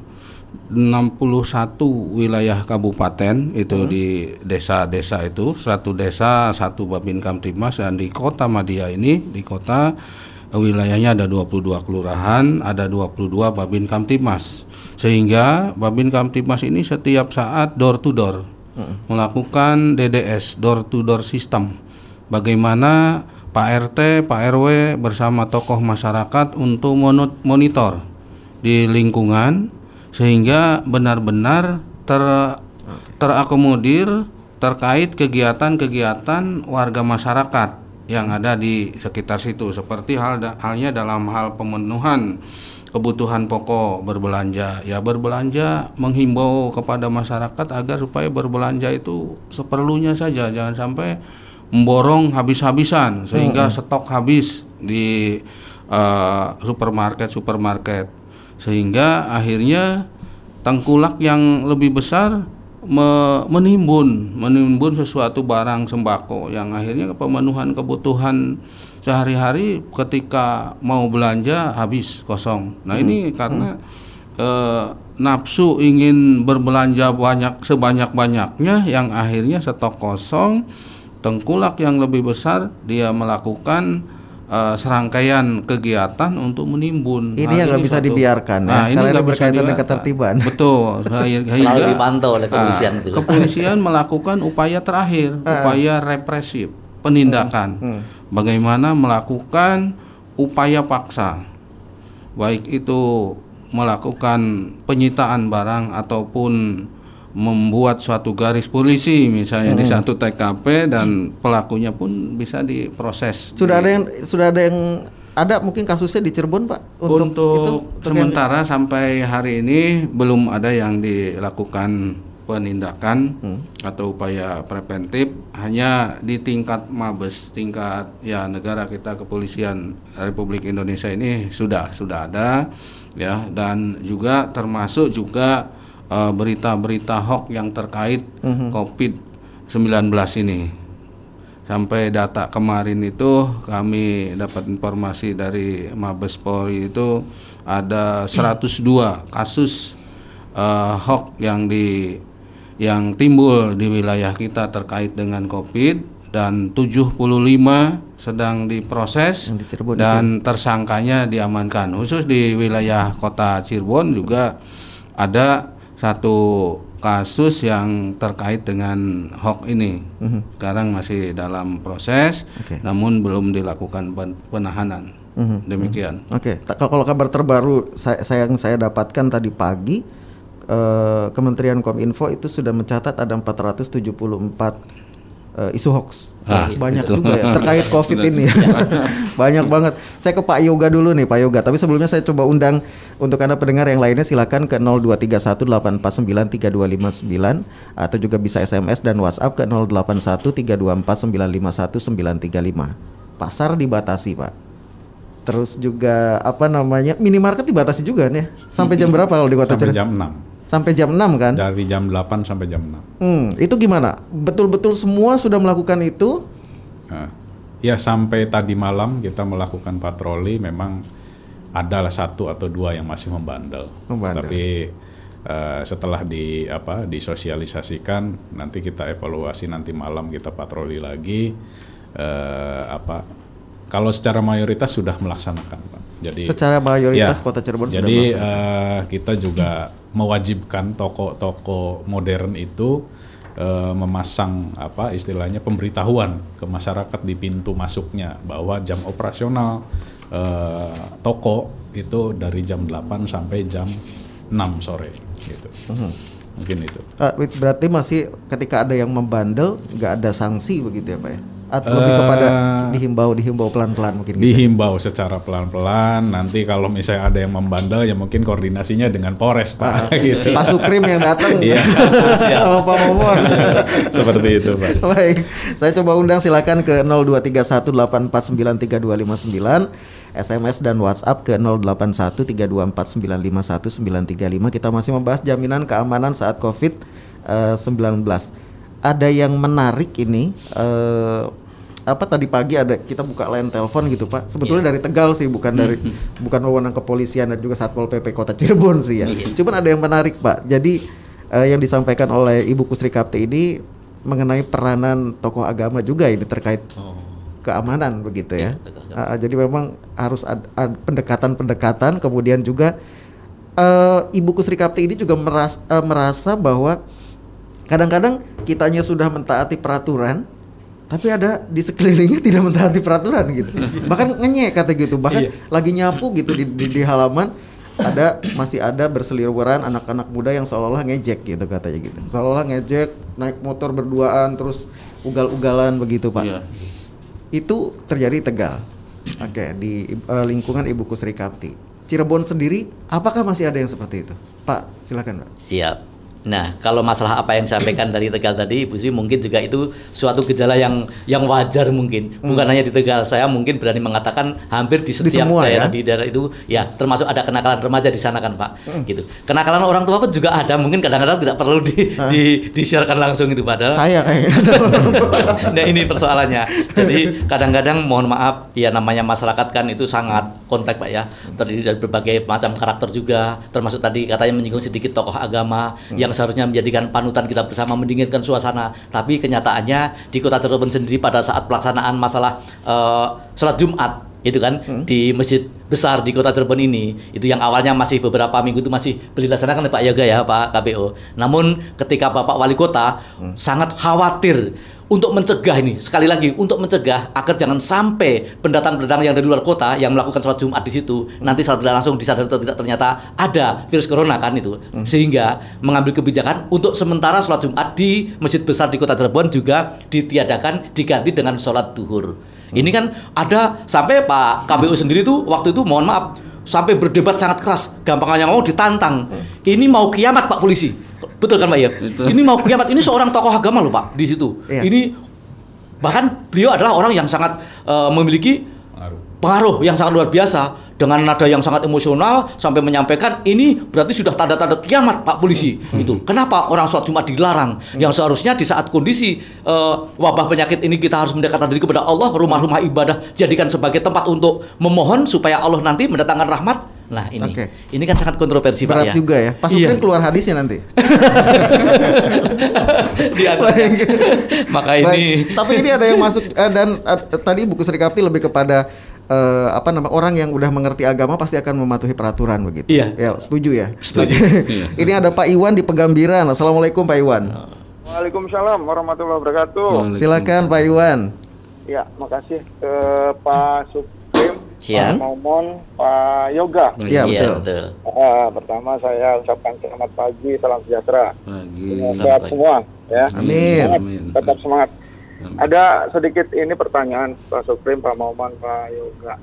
61 wilayah kabupaten itu hmm. di desa-desa itu satu desa satu babin kamtibmas dan di kota Madia ini di kota wilayahnya ada 22 kelurahan ada 22 babin kamtibmas sehingga babin kamtibmas ini setiap saat door to door hmm. melakukan DDS door to door system bagaimana Pak RT, Pak RW bersama tokoh masyarakat untuk monitor di lingkungan sehingga benar-benar ter terakomodir terkait kegiatan-kegiatan warga masyarakat yang ada di sekitar situ. Seperti hal halnya dalam hal pemenuhan kebutuhan pokok berbelanja. Ya berbelanja menghimbau kepada masyarakat agar supaya berbelanja itu seperlunya saja. Jangan sampai memborong habis-habisan sehingga hmm. stok habis di uh, supermarket supermarket sehingga akhirnya tengkulak yang lebih besar me menimbun menimbun sesuatu barang sembako yang akhirnya pemenuhan kebutuhan sehari-hari ketika mau belanja habis kosong. Nah hmm. ini karena hmm. eh, nafsu ingin berbelanja banyak sebanyak-banyaknya yang akhirnya stok kosong, tengkulak yang lebih besar dia melakukan uh, serangkaian kegiatan untuk menimbun. Ini nah, yang nggak bisa satu. dibiarkan ya, nah, ya, ini nggak berkaitan dengan ketertiban. Betul. <laughs> Selalu dipantau oleh kepolisian. Nah, kepolisian melakukan upaya terakhir, ah. upaya represif, penindakan. Hmm. Hmm bagaimana melakukan upaya paksa baik itu melakukan penyitaan barang ataupun membuat suatu garis polisi misalnya hmm. di satu TKP dan pelakunya pun bisa diproses. Sudah ada yang sudah ada yang ada mungkin kasusnya di Cirebon Pak untuk, untuk itu, sementara sampai hari ini belum ada yang dilakukan penindakan hmm. atau upaya preventif hanya di tingkat Mabes, tingkat ya negara kita kepolisian Republik Indonesia ini sudah sudah ada ya dan juga termasuk juga uh, berita-berita hoax yang terkait hmm. COVID-19 ini. Sampai data kemarin itu kami dapat informasi dari Mabes Polri itu ada 102 kasus uh, hoax yang di yang timbul di wilayah kita terkait dengan Covid dan 75 sedang diproses dan itu. tersangkanya diamankan. Khusus di wilayah kota Cirebon juga ada satu kasus yang terkait dengan hoax ini. -huh. Sekarang masih dalam proses, okay. namun belum dilakukan penahanan. -huh. Demikian. Oke, okay. kalau kabar terbaru saya, yang saya dapatkan tadi pagi uh, Kementerian Kominfo itu sudah mencatat ada 474 uh, eh, isu hoax. Ah, banyak itu. juga ya terkait Covid ini. <laughs> banyak banget. Saya ke Pak Yoga dulu nih, Pak Yoga. Tapi sebelumnya saya coba undang untuk Anda pendengar yang lainnya silakan ke 02318493259 atau juga bisa SMS dan WhatsApp ke 081324951935. Pasar dibatasi, Pak. Terus juga apa namanya? Minimarket dibatasi juga nih. Sampai jam berapa kalau di Kota Sampai jam 6 sampai jam 6 kan? Dari jam 8 sampai jam 6. Hmm, itu gimana? Betul-betul semua sudah melakukan itu? Nah, ya sampai tadi malam kita melakukan patroli memang adalah satu atau dua yang masih membandel. membandel. Tapi uh, setelah di apa disosialisasikan nanti kita evaluasi nanti malam kita patroli lagi uh, apa kalau secara mayoritas sudah melaksanakan, Pak. Jadi secara mayoritas ya, Kota Cirebon jadi, sudah. Jadi uh, kita juga mewajibkan toko-toko modern itu uh, memasang apa istilahnya pemberitahuan ke masyarakat di pintu masuknya bahwa jam operasional uh, toko itu dari jam 8 sampai jam 6 sore gitu. Uh -huh. Mungkin itu. Uh, berarti masih ketika ada yang membandel nggak ada sanksi begitu ya Pak ya? atau lebih kepada eh, dihimbau dihimbau pelan-pelan mungkin gitu? dihimbau secara pelan-pelan nanti kalau misalnya ada yang membandel ya mungkin koordinasinya dengan Polres Pak ah, <laughs> gitu. Pak Sukrim yang datang iya <laughs> sama Pak Momon <laughs> seperti itu Pak baik saya coba undang silakan ke 02318493259 SMS dan WhatsApp ke 081324951935 kita masih membahas jaminan keamanan saat COVID-19 eh, ada yang menarik ini uh, apa tadi pagi ada kita buka line telepon gitu pak sebetulnya yeah. dari Tegal sih bukan dari mm-hmm. bukan wewenang kepolisian dan juga satpol pp kota Cirebon sih ya yeah. cuman ada yang menarik pak jadi uh, yang disampaikan oleh ibu Kusri Kapte ini mengenai peranan tokoh agama juga ini terkait oh. keamanan begitu ya yeah, uh, jadi memang harus ada, pendekatan-pendekatan kemudian juga uh, ibu Kusri Kapte ini juga merasa, uh, merasa bahwa kadang-kadang kitanya sudah mentaati peraturan tapi ada di sekelilingnya tidak mentaati peraturan gitu bahkan ngenyek kata gitu bahkan iya. lagi nyapu gitu di, di, di halaman ada masih ada berseliweran anak-anak muda yang seolah-olah ngejek gitu katanya gitu seolah-olah ngejek naik motor berduaan terus ugal-ugalan begitu pak iya. Itu terjadi di Tegal. Oke, di uh, lingkungan Ibu Kusri Kapti. Cirebon sendiri, apakah masih ada yang seperti itu? Pak, silakan, Pak. Siap. Nah, kalau masalah apa yang disampaikan dari Tegal tadi, Bu Sri mungkin juga itu suatu gejala yang yang wajar mungkin. Hmm. Bukan hanya di Tegal, saya mungkin berani mengatakan hampir di setiap di semua, daerah ya? di daerah itu ya termasuk ada kenakalan remaja di sana kan, Pak. Hmm. Gitu. Kenakalan orang tua pun juga ada, mungkin kadang-kadang tidak perlu di, hmm. di disiarkan langsung itu padahal. Saya kayaknya. <laughs> nah, ini persoalannya. Jadi kadang-kadang mohon maaf, ya namanya masyarakat kan itu sangat kompleks, Pak ya. Terdiri dari berbagai macam karakter juga, termasuk tadi katanya menyinggung sedikit tokoh agama hmm. yang seharusnya menjadikan panutan kita bersama mendinginkan suasana. Tapi kenyataannya di Kota Cirebon sendiri pada saat pelaksanaan masalah uh, sholat Jumat itu kan hmm. di masjid besar di kota Cirebon ini itu yang awalnya masih beberapa minggu itu masih dilaksanakan oleh Pak Yoga ya Pak KPO namun ketika Bapak Wali Kota hmm. sangat khawatir untuk mencegah ini sekali lagi untuk mencegah agar jangan sampai pendatang-pendatang yang dari luar kota yang melakukan sholat Jumat di situ nanti secara tidak langsung disadari atau tidak ternyata ada virus corona kan itu hmm. sehingga mengambil kebijakan untuk sementara sholat Jumat di masjid besar di kota Cirebon juga ditiadakan diganti dengan sholat duhur hmm. ini kan ada sampai Pak KPU sendiri tuh waktu itu mohon maaf sampai berdebat sangat keras gampangnya mau ditantang hmm. ini mau kiamat Pak polisi Betul kan Pak Iya? Ini mau kiamat. Ini seorang tokoh agama loh Pak di situ. Iya. Ini bahkan beliau adalah orang yang sangat uh, memiliki pengaruh yang sangat luar biasa dengan nada yang sangat emosional sampai menyampaikan ini berarti sudah tanda-tanda kiamat Pak polisi hmm. itu. Kenapa orang sholat Jumat dilarang? Hmm. Yang seharusnya di saat kondisi uh, wabah penyakit ini kita harus mendekatkan diri kepada Allah, rumah-rumah ibadah jadikan sebagai tempat untuk memohon supaya Allah nanti mendatangkan rahmat Nah ini, okay. ini kan sangat kontroversi Berat Pak ya. juga ya. Pas iya. keluar hadisnya nanti. <laughs> Di Maka ini. Tapi ini ada yang masuk uh, dan uh, tadi buku Sri Kapti lebih kepada uh, apa nama orang yang udah mengerti agama pasti akan mematuhi peraturan begitu. Iya. Ya setuju ya. Setuju. <laughs> iya. ini ada Pak Iwan di Pegambiran. Assalamualaikum Pak Iwan. Waalaikumsalam warahmatullahi wabarakatuh. Silakan Pak Iwan. Ya, makasih uh, Pak Supreme Siap. Pak Momon, Pak Yoga. Iya, betul. betul. Uh, pertama saya ucapkan selamat pagi, salam sejahtera. Pagi. Sehat semua, ya. Amin. Semangat, Amin. Tetap semangat. Amin. Ada sedikit ini pertanyaan Pak Suprim, Pak Momon, Pak Yoga.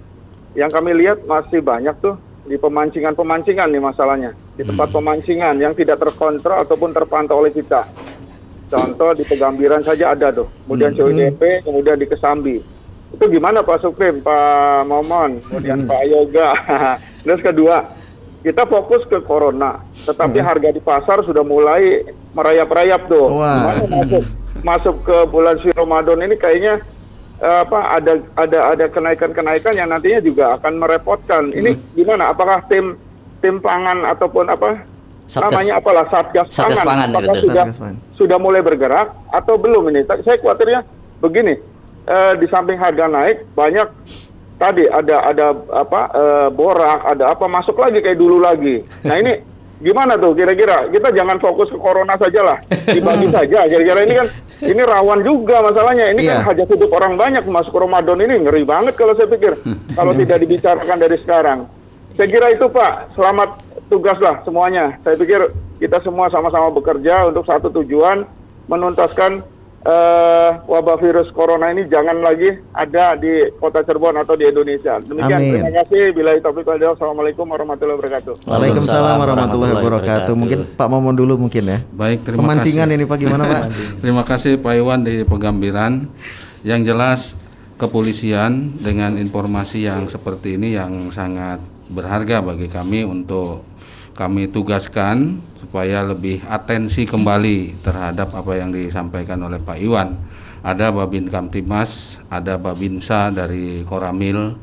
Yang kami lihat masih banyak tuh di pemancingan-pemancingan nih masalahnya. Di tempat hmm. pemancingan yang tidak terkontrol ataupun terpantau oleh kita. Contoh di Pegambiran saja ada tuh. Kemudian hmm. CUDP, kemudian di Kesambi itu gimana Pak Suprim, Pak Momon, kemudian hmm. Pak Yoga. <laughs> Terus kedua, kita fokus ke corona, tetapi hmm. harga di pasar sudah mulai merayap-rayap tuh. Wow. masuk masuk ke bulan suci Ramadan ini kayaknya uh, apa ada ada ada kenaikan-kenaikan yang nantinya juga akan merepotkan. Ini hmm. gimana? Apakah tim tim pangan ataupun apa Satgas, namanya apalah satgas, satgas pangan, pangan apakah sudah sudah mulai bergerak atau belum ini? Saya khawatirnya begini eh, di samping harga naik banyak tadi ada ada apa eh, borak ada apa masuk lagi kayak dulu lagi nah ini gimana tuh kira-kira? Kita jangan fokus ke corona saja lah dibagi <laughs> saja. Kira-kira ini kan ini rawan juga masalahnya. Ini yeah. kan iya. hajat hidup orang banyak. Masuk Ramadan ini ngeri banget kalau saya pikir. <laughs> Kalau tidak dibicarakan dari sekarang. Saya kira itu Pak. Selamat tugas lah semuanya. Saya pikir kita semua sama-sama bekerja untuk satu tujuan menuntaskan uh, wabah virus corona ini jangan lagi ada di kota Cirebon atau di Indonesia. Demikian Amin. terima kasih. Bila topik Assalamualaikum warahmatullahi wabarakatuh. Waalaikumsalam warahmatullahi wabarakatuh. Mungkin Pak Momon dulu mungkin ya. Baik, terima Pemancingan kasih. ini Pak gimana Pak? <laughs> terima kasih Pak Iwan di Pegambiran. Yang jelas kepolisian dengan informasi yang seperti ini yang sangat berharga bagi kami untuk kami tugaskan supaya lebih atensi kembali terhadap apa yang disampaikan oleh Pak Iwan. Ada Babin Kamtimas, ada Babinsa dari Koramil,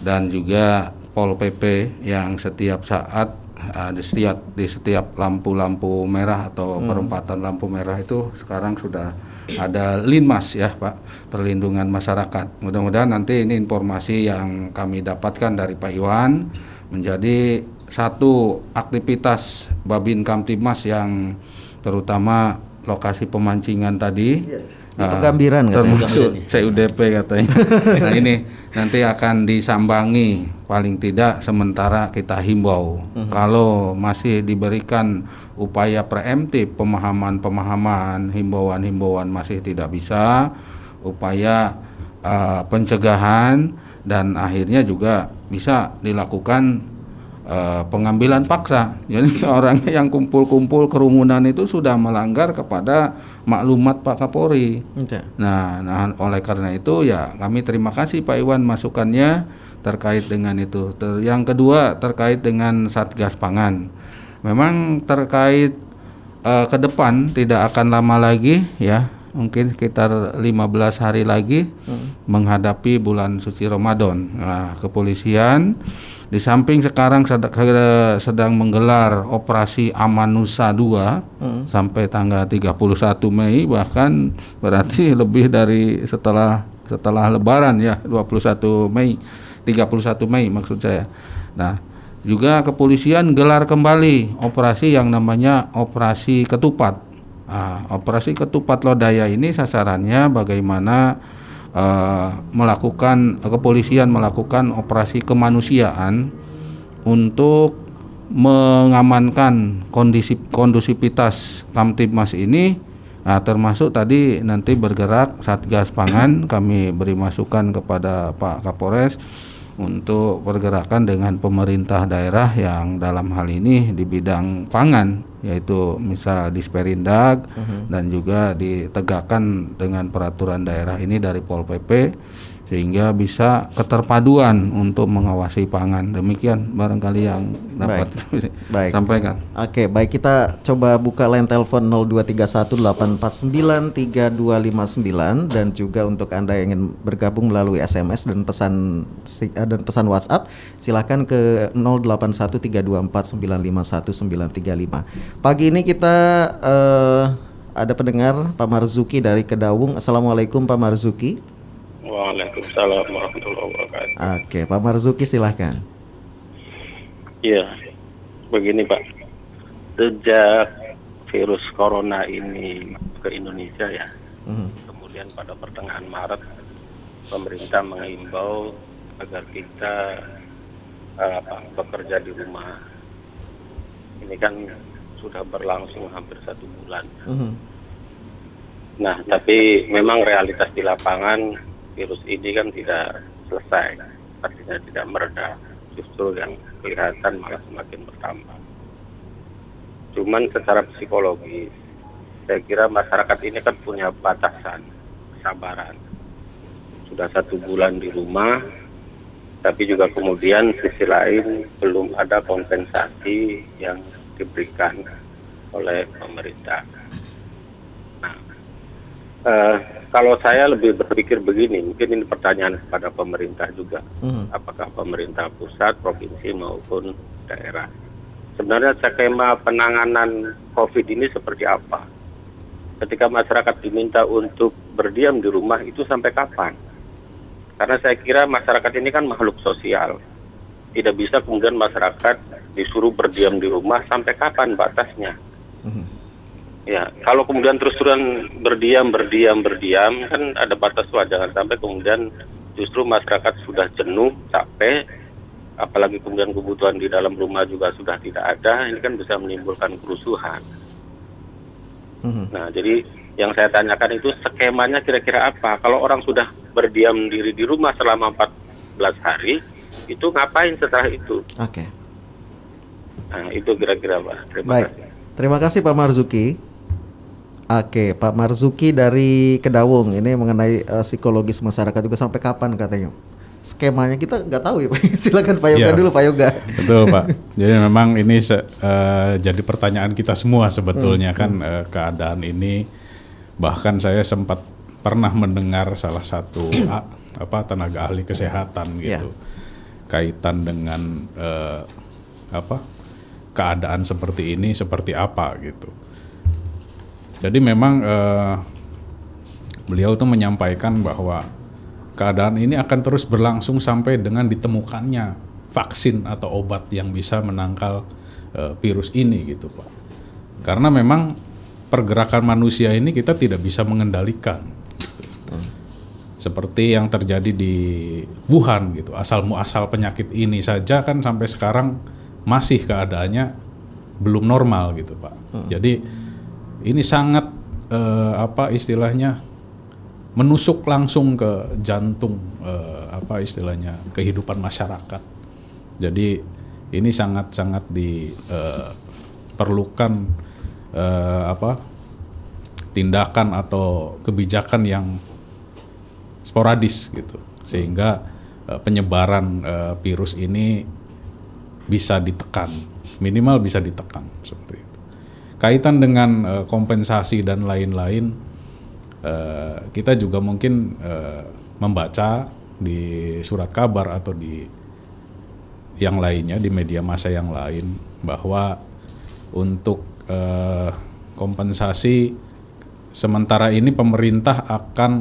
dan juga Pol PP yang setiap saat uh, di setiap di setiap lampu-lampu merah atau hmm. perempatan lampu merah itu sekarang sudah ada linmas ya Pak perlindungan masyarakat. Mudah-mudahan nanti ini informasi yang kami dapatkan dari Pak Iwan menjadi satu aktivitas Babin Kamtimas yang terutama lokasi pemancingan tadi ya, di Pegambiran uh, termasuk CUDP katanya. <laughs> nah ini nanti akan disambangi paling tidak sementara kita himbau. Uh-huh. Kalau masih diberikan upaya preemptif pemahaman-pemahaman himbauan-himbauan masih tidak bisa, upaya uh, pencegahan dan akhirnya juga bisa dilakukan uh, pengambilan paksa. Jadi <laughs> orang yang kumpul-kumpul kerumunan itu sudah melanggar kepada maklumat Pak Kapolri. Nah, nah oleh karena itu ya kami terima kasih Pak Iwan masukannya terkait dengan itu. Ter- yang kedua terkait dengan Satgas Pangan. Memang terkait eh, ke depan tidak akan lama lagi ya, mungkin sekitar 15 hari lagi menghadapi bulan suci Ramadan. Nah, kepolisian di samping sekarang sedang, menggelar operasi Amanusa 2 sampai tanggal 31 Mei bahkan berarti lebih dari setelah setelah lebaran ya 21 Mei 31 Mei maksud saya. Nah, juga kepolisian gelar kembali operasi yang namanya operasi ketupat. Nah, operasi ketupat lodaya ini sasarannya bagaimana eh, melakukan kepolisian melakukan operasi kemanusiaan untuk mengamankan kondisi kondusivitas Kamtibmas ini. Nah, termasuk tadi nanti bergerak Satgas Pangan. Kami beri masukan kepada Pak Kapolres untuk pergerakan dengan pemerintah daerah yang dalam hal ini di bidang pangan yaitu misal Disperindag dan juga ditegakkan dengan peraturan daerah ini dari Pol PP sehingga bisa keterpaduan untuk mengawasi pangan. Demikian barangkali yang dapat Baik. <laughs> sampaikan. Oke, baik kita coba buka line telepon 02318493259 dan juga untuk Anda yang ingin bergabung melalui SMS dan pesan eh, dan pesan WhatsApp silakan ke 081324951935. Pagi ini kita eh, ada pendengar Pak Marzuki dari Kedawung. Assalamualaikum Pak Marzuki. Waalaikumsalam warahmatullahi wabarakatuh. Oke, Pak Marzuki silahkan. Iya, begini Pak. Sejak virus corona ini ke Indonesia ya, Mhm. kemudian pada pertengahan Maret pemerintah mengimbau agar kita eh, apa, bekerja di rumah. Ini kan sudah berlangsung hampir satu bulan. Mhm. Nah, tapi memang realitas di lapangan virus ini kan tidak selesai, artinya tidak mereda, justru yang kelihatan malah semakin bertambah. Cuman secara psikologis, saya kira masyarakat ini kan punya batasan kesabaran. Sudah satu bulan di rumah, tapi juga kemudian sisi lain belum ada kompensasi yang diberikan oleh pemerintah. Eh, kalau saya lebih berpikir begini, mungkin ini pertanyaan kepada pemerintah juga, Mhm. apakah pemerintah pusat, provinsi maupun daerah. Sebenarnya skema penanganan COVID ini seperti apa? Ketika masyarakat diminta untuk berdiam di rumah itu sampai kapan? Karena saya kira masyarakat ini kan makhluk sosial. Tidak bisa kemudian masyarakat disuruh berdiam di rumah sampai kapan batasnya? Mhm. Ya, kalau kemudian terus-terusan berdiam, berdiam, berdiam, kan ada batas lah. Jangan sampai kemudian justru masyarakat sudah jenuh, capek, apalagi kemudian kebutuhan di dalam rumah juga sudah tidak ada, ini kan bisa menimbulkan kerusuhan. Mhm. Nah, jadi yang saya tanyakan itu skemanya kira-kira apa? Kalau orang sudah berdiam diri di rumah selama 14 hari, itu ngapain setelah itu? Oke. Nah, itu kira-kira Pak. Terima Baik. kasih. Terima kasih Pak Marzuki. Oke, Pak Marzuki dari Kedawung ini mengenai eh, psikologis masyarakat juga sampai kapan katanya? Skemanya kita nggak tahu ya Pak. <laughs> Silakan Pak Yoga Iya. dulu Pak Yoga. Betul Pak. <laughs> Jadi memang ini eh, jadi pertanyaan kita semua sebetulnya kan eh, keadaan ini. Bahkan saya sempat pernah mendengar salah satu <clears throat> a- apa tenaga ahli kesehatan gitu kaitan dengan eh, apa keadaan seperti ini seperti apa gitu. Jadi memang eh, beliau tuh menyampaikan bahwa keadaan ini akan terus berlangsung sampai dengan ditemukannya vaksin atau obat yang bisa menangkal eh, virus ini gitu pak. Karena memang pergerakan manusia ini kita tidak bisa mengendalikan. gitu. Seperti yang terjadi di Wuhan gitu, asal muasal penyakit ini saja kan sampai sekarang masih keadaannya belum normal gitu pak. Jadi ini sangat eh, apa istilahnya menusuk langsung ke jantung uh, apa istilahnya kehidupan masyarakat. Jadi ini sangat-sangat diperlukan uh, uh, apa tindakan atau kebijakan yang sporadis gitu sehingga uh, penyebaran uh, virus ini bisa ditekan minimal bisa ditekan kaitan dengan uh, kompensasi dan lain-lain uh, kita juga mungkin uh, membaca di surat kabar atau di yang lainnya di media massa yang lain bahwa untuk uh, kompensasi sementara ini pemerintah akan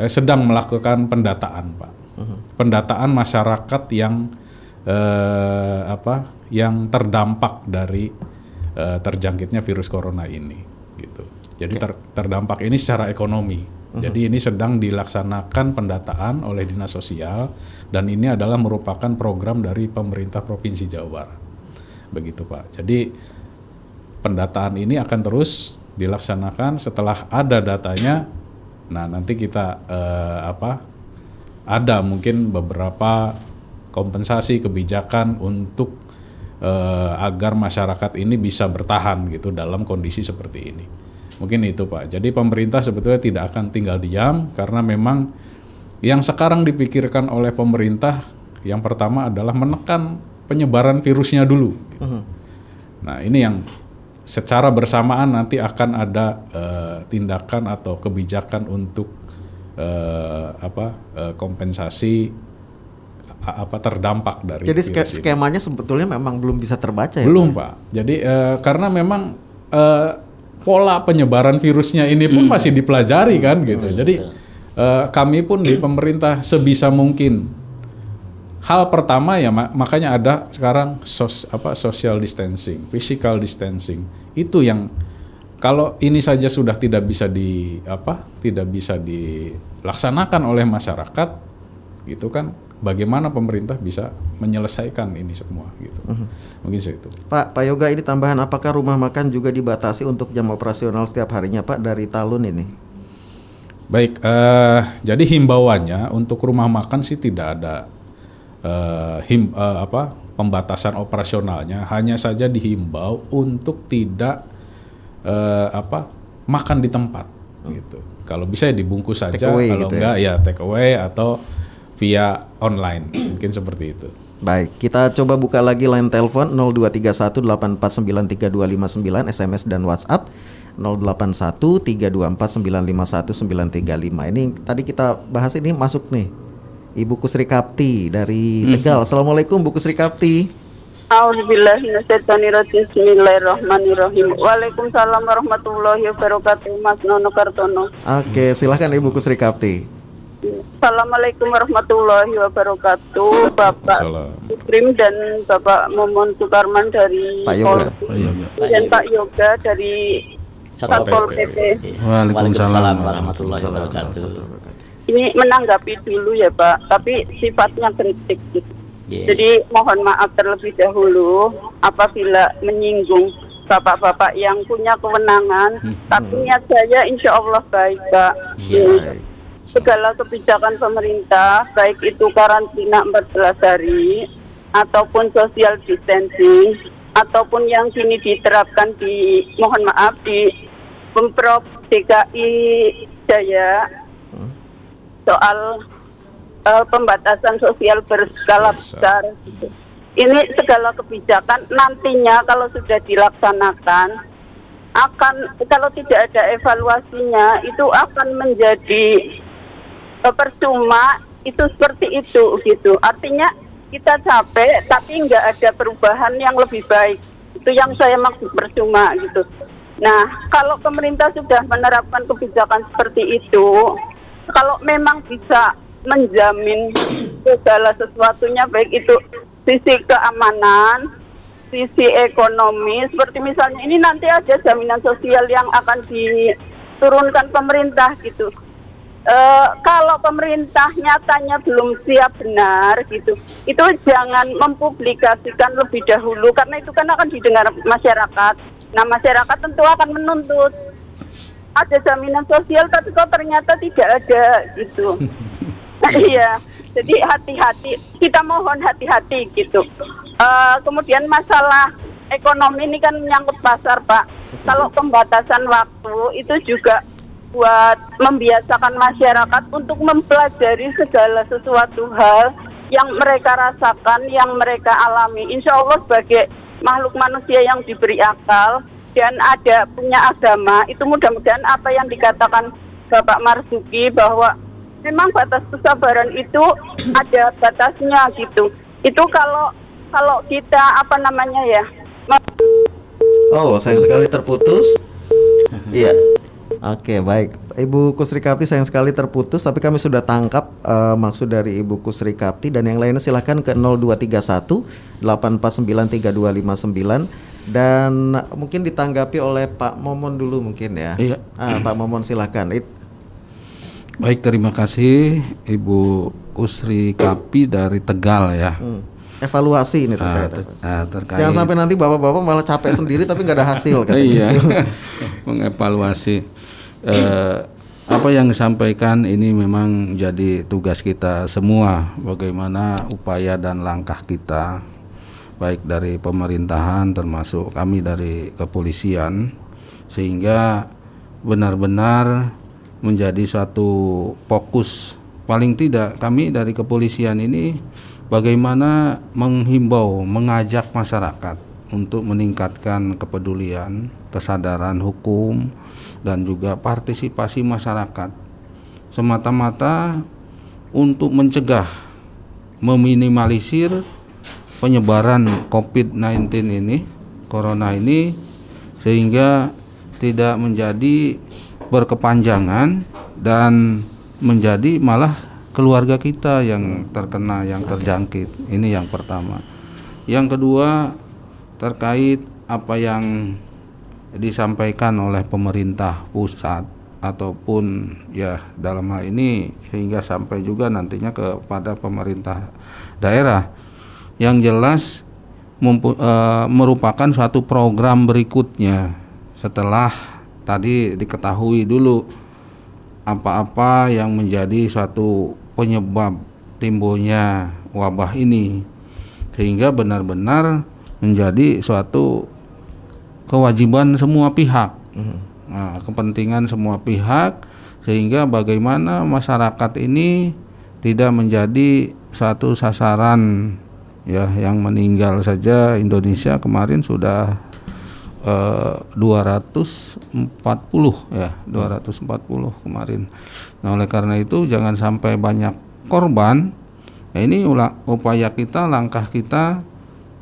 eh, sedang melakukan pendataan, Pak. Uh-huh. Pendataan masyarakat yang eh, apa? yang terdampak dari eh, terjangkitnya virus corona ini, gitu. Jadi ter, terdampak ini secara ekonomi. Uh-huh. Jadi ini sedang dilaksanakan pendataan oleh dinas sosial dan ini adalah merupakan program dari pemerintah provinsi Jawa Barat, begitu Pak. Jadi pendataan ini akan terus dilaksanakan setelah ada datanya nah nanti kita eh, apa ada mungkin beberapa kompensasi kebijakan untuk eh, agar masyarakat ini bisa bertahan gitu dalam kondisi seperti ini mungkin itu pak jadi pemerintah sebetulnya tidak akan tinggal diam karena memang yang sekarang dipikirkan oleh pemerintah yang pertama adalah menekan penyebaran virusnya dulu gitu. uh -huh. nah ini yang secara bersamaan nanti akan ada uh, tindakan atau kebijakan untuk uh, apa uh, kompensasi apa terdampak dari Jadi ske skemanya ini. sebetulnya memang belum bisa terbaca ya. Belum, Pak. Jadi uh, karena memang uh, pola penyebaran virusnya ini pun hmm. masih dipelajari kan gitu. Hmm, Jadi uh, kami pun di pemerintah sebisa mungkin hal pertama ya mak makanya ada sekarang sos, apa social distancing, physical distancing. Itu yang kalau ini saja sudah tidak bisa di apa? tidak bisa dilaksanakan oleh masyarakat gitu kan bagaimana pemerintah bisa menyelesaikan ini semua gitu. Uh mhm. -huh. Mungkin itu. Pak, Pak Yoga ini tambahan apakah rumah makan juga dibatasi untuk jam operasional setiap harinya Pak dari Talun ini? Baik, uh, jadi himbauannya untuk rumah makan sih tidak ada uh, him, uh, apa pembatasan operasionalnya hanya saja dihimbau untuk tidak uh, apa makan di tempat gitu. Kalau bisa ya dibungkus saja, kalau gitu ya? enggak ya? ya take away atau via online <clears throat> mungkin seperti itu. Baik, kita coba buka lagi line telepon 023184932259 SMS dan WhatsApp 081324951935. Ini tadi kita bahas ini masuk nih Ibu Kusri Kapti dari hmm. Tegal. Assalamualaikum Bu Kusri Kapti. Bismillahirrahmanirrahim. Waalaikumsalam warahmatullahi wabarakatuh. Mas Nono Kartono. Oke, silahkan Ibu Kusri Kapti. Assalamualaikum warahmatullahi wabarakatuh, Bapak Sukrim dan Bapak Momon Sukarman dari Pak Yoga, oh, dan Pak Yoga dari Satpol PP. Waalaikumsalam warahmatullahi wabarakatuh ini menanggapi dulu ya Pak, tapi sifatnya kritik gitu. Yeah. Jadi mohon maaf terlebih dahulu apabila menyinggung bapak-bapak yang punya kewenangan, hmm. tapi niat saya insya Allah baik Pak. Yeah. Segala kebijakan pemerintah, baik itu karantina 14 hari, ataupun social distancing, ataupun yang kini diterapkan di, mohon maaf, di Pemprov DKI Jaya, soal uh, pembatasan sosial berskala besar. Ini segala kebijakan nantinya kalau sudah dilaksanakan akan kalau tidak ada evaluasinya itu akan menjadi percuma itu seperti itu gitu. Artinya kita capek tapi nggak ada perubahan yang lebih baik. Itu yang saya maksud percuma gitu. Nah, kalau pemerintah sudah menerapkan kebijakan seperti itu, kalau memang bisa menjamin segala sesuatunya baik itu sisi keamanan, sisi ekonomi seperti misalnya ini nanti ada jaminan sosial yang akan diturunkan pemerintah gitu. E, kalau pemerintah nyatanya belum siap benar gitu, itu jangan mempublikasikan lebih dahulu karena itu kan akan didengar masyarakat. Nah masyarakat tentu akan menuntut ada jaminan sosial tapi kok ternyata tidak ada gitu. <laughs> iya, jadi hati-hati. Kita mohon hati-hati gitu. Uh, kemudian masalah ekonomi ini kan menyangkut pasar, Pak. Kalau pembatasan waktu itu juga buat membiasakan masyarakat untuk mempelajari segala sesuatu hal yang mereka rasakan, yang mereka alami. Insya Allah sebagai makhluk manusia yang diberi akal dan ada punya agama, itu mudah-mudahan apa yang dikatakan Bapak Marzuki bahwa memang batas kesabaran itu ada batasnya gitu. Itu kalau kalau kita apa namanya ya Oh, sayang sekali terputus. Iya. Oke, baik. Ibu Kusri Kapti sayang sekali terputus, tapi kami sudah tangkap uh, maksud dari Ibu Kusri Kapti dan yang lainnya silahkan ke 0231 8493259 dan mungkin ditanggapi oleh Pak Momon dulu mungkin ya. Iya. Ah, Pak Momon silahkan. It Baik, terima kasih Ibu Kusri Kapi dari Tegal ya. Hmm evaluasi ini terkait. Uh, uh, terkait. Jangan sampai nanti bapak-bapak malah capek sendiri tapi nggak ada hasil <laughs> iya. <laughs> Mengevaluasi uh, apa yang disampaikan ini memang jadi tugas kita semua bagaimana upaya dan langkah kita baik dari pemerintahan termasuk kami dari kepolisian sehingga benar-benar menjadi suatu fokus paling tidak kami dari kepolisian ini bagaimana menghimbau, mengajak masyarakat untuk meningkatkan kepedulian, kesadaran hukum, dan juga partisipasi masyarakat. Semata-mata untuk mencegah, meminimalisir penyebaran COVID-19 ini, corona ini, sehingga tidak menjadi berkepanjangan dan menjadi malah keluarga kita yang terkena yang terjangkit. Ini yang pertama. Yang kedua terkait apa yang disampaikan oleh pemerintah pusat ataupun ya dalam hal ini sehingga sampai juga nantinya kepada pemerintah daerah. Yang jelas e, merupakan suatu program berikutnya. Setelah tadi diketahui dulu apa-apa yang menjadi suatu penyebab timbulnya wabah ini sehingga benar-benar menjadi suatu kewajiban semua pihak. Hmm. nah, kepentingan semua pihak sehingga bagaimana masyarakat ini tidak menjadi satu sasaran ya yang meninggal saja. Indonesia kemarin sudah uh, 240 ya 240 kemarin nah oleh karena itu jangan sampai banyak korban nah, ini upaya kita langkah kita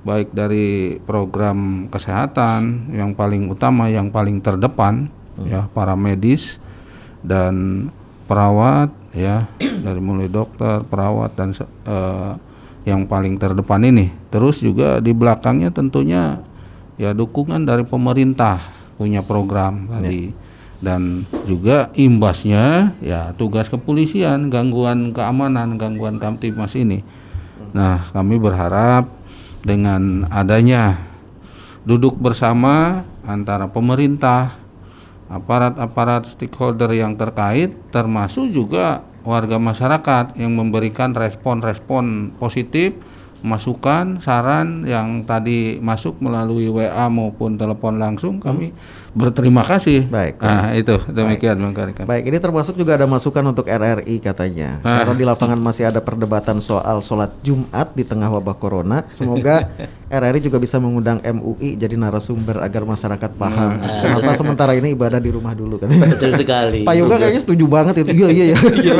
baik dari program kesehatan yang paling utama yang paling terdepan hmm. ya para medis dan perawat ya <clears throat> dari mulai dokter perawat dan uh, yang paling terdepan ini terus juga di belakangnya tentunya ya dukungan dari pemerintah punya program ya. Dan juga imbasnya ya tugas kepolisian gangguan keamanan gangguan kamtipmas ini. Nah kami berharap dengan adanya duduk bersama antara pemerintah aparat-aparat stakeholder yang terkait termasuk juga warga masyarakat yang memberikan respon-respon positif masukan, saran yang tadi masuk melalui WA maupun telepon langsung kami hmm. berterima kasih. Baik. Nah, itu demikian Bang Karikan. Baik, ini termasuk juga ada masukan untuk RRI katanya. Ah. Karena di lapangan masih ada perdebatan soal sholat Jumat di tengah wabah corona. Semoga <laughs> RRI juga bisa mengundang MUI jadi narasumber agar masyarakat paham. Hmm. Kenapa sementara ini ibadah di rumah dulu katanya. Betul sekali. Pak Yoga kayaknya setuju banget itu. Iya iya iya.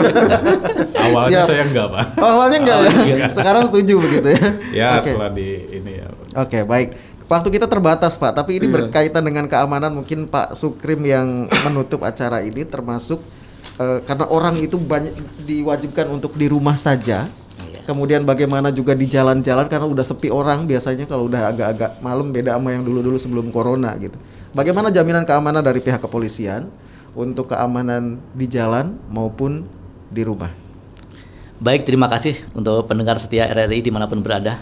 Awalnya Siap. saya enggak, Pak. Oh, awalnya enggak ya. Sekarang setuju begitu ya. Ya, okay. setelah di ini ya. Oke, okay, baik. Waktu kita terbatas, Pak, tapi ini iya. berkaitan dengan keamanan mungkin Pak Sukrim yang menutup acara ini termasuk uh, karena orang itu banyak diwajibkan untuk di rumah saja kemudian bagaimana juga di jalan-jalan karena udah sepi orang biasanya kalau udah agak-agak malam beda sama yang dulu-dulu sebelum corona gitu. Bagaimana jaminan keamanan dari pihak kepolisian untuk keamanan di jalan maupun di rumah? Baik, terima kasih untuk pendengar setia RRI di mana pun berada.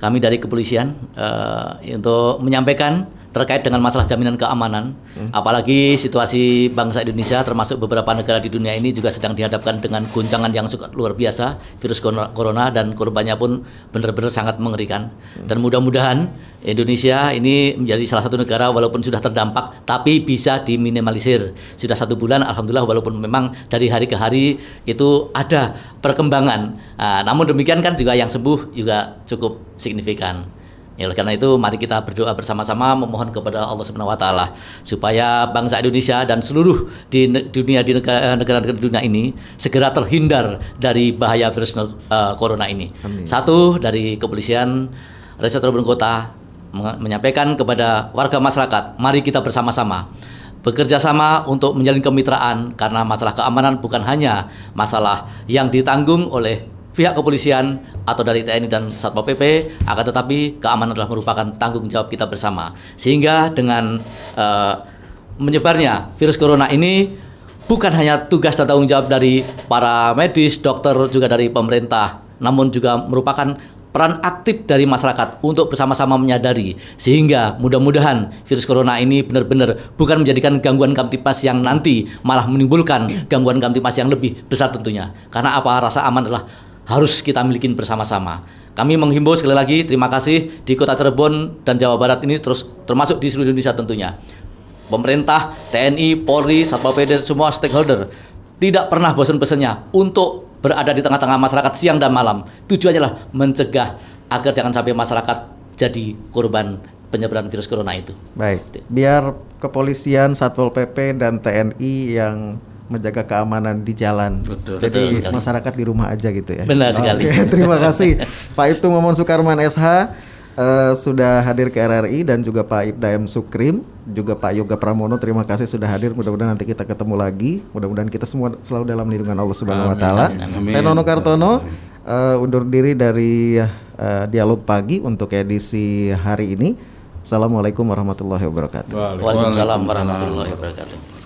Kami dari kepolisian uh, untuk menyampaikan terkait dengan masalah jaminan keamanan, hmm. apalagi situasi bangsa Indonesia termasuk beberapa negara di dunia ini juga sedang dihadapkan dengan guncangan yang sangat luar biasa, virus corona dan korbannya pun benar-benar sangat mengerikan. Hmm. Dan mudah-mudahan Indonesia ini menjadi salah satu negara walaupun sudah terdampak tapi bisa diminimalisir. Sudah satu bulan, alhamdulillah walaupun memang dari hari ke hari itu ada perkembangan. Nah, namun demikian kan juga yang sembuh juga cukup signifikan. Ya, karena itu mari kita berdoa bersama-sama memohon kepada Allah Subhanahu wa taala supaya bangsa Indonesia dan seluruh di dunia di negara-negara dunia ini segera terhindar dari bahaya virus uh, corona ini. Amin. Satu dari kepolisian Resort Cirebon Kota menyampaikan kepada warga masyarakat, mari kita bersama-sama bekerja sama untuk menjalin kemitraan karena masalah keamanan bukan hanya masalah yang ditanggung oleh pihak kepolisian atau dari TNI dan Satpol PP akan tetapi keamanan adalah merupakan tanggung jawab kita bersama. Sehingga dengan uh, menyebarnya virus corona ini bukan hanya tugas dan tanggung jawab dari para medis, dokter juga dari pemerintah namun juga merupakan peran aktif dari masyarakat untuk bersama-sama menyadari. Sehingga mudah-mudahan virus corona ini benar-benar bukan menjadikan gangguan kamtipas yang nanti malah menimbulkan gangguan kamtipas yang lebih besar tentunya. Karena apa? Rasa aman adalah harus kita miliki bersama-sama. Kami menghimbau sekali lagi terima kasih di Kota Cirebon dan Jawa Barat ini terus termasuk di seluruh Indonesia tentunya. Pemerintah, TNI, Polri, Satpol PP dan semua stakeholder tidak pernah bosan-bosannya untuk berada di tengah-tengah masyarakat siang dan malam. Tujuannya adalah mencegah agar jangan sampai masyarakat jadi korban penyebaran virus corona itu. Baik, biar kepolisian, Satpol PP dan TNI yang menjaga keamanan di jalan. Betul. Jadi betul masyarakat di rumah aja gitu ya. Benar sekali. Oke, <laughs> terima kasih <laughs> Pak Ibtu Momon Sukarman SH uh, eh, sudah hadir ke RRI dan juga Pak Ibdaem Sukrim, juga Pak Yoga Pramono terima kasih sudah hadir. Mudah-mudahan nanti kita ketemu lagi. Mudah-mudahan kita semua selalu dalam lindungan Allah Subhanahu wa taala. Saya Nono Kartono uh, undur diri dari uh, dialog pagi untuk edisi hari ini. Assalamualaikum warahmatullahi wabarakatuh. Waalaikumsalam warahmatullahi wabarakatuh.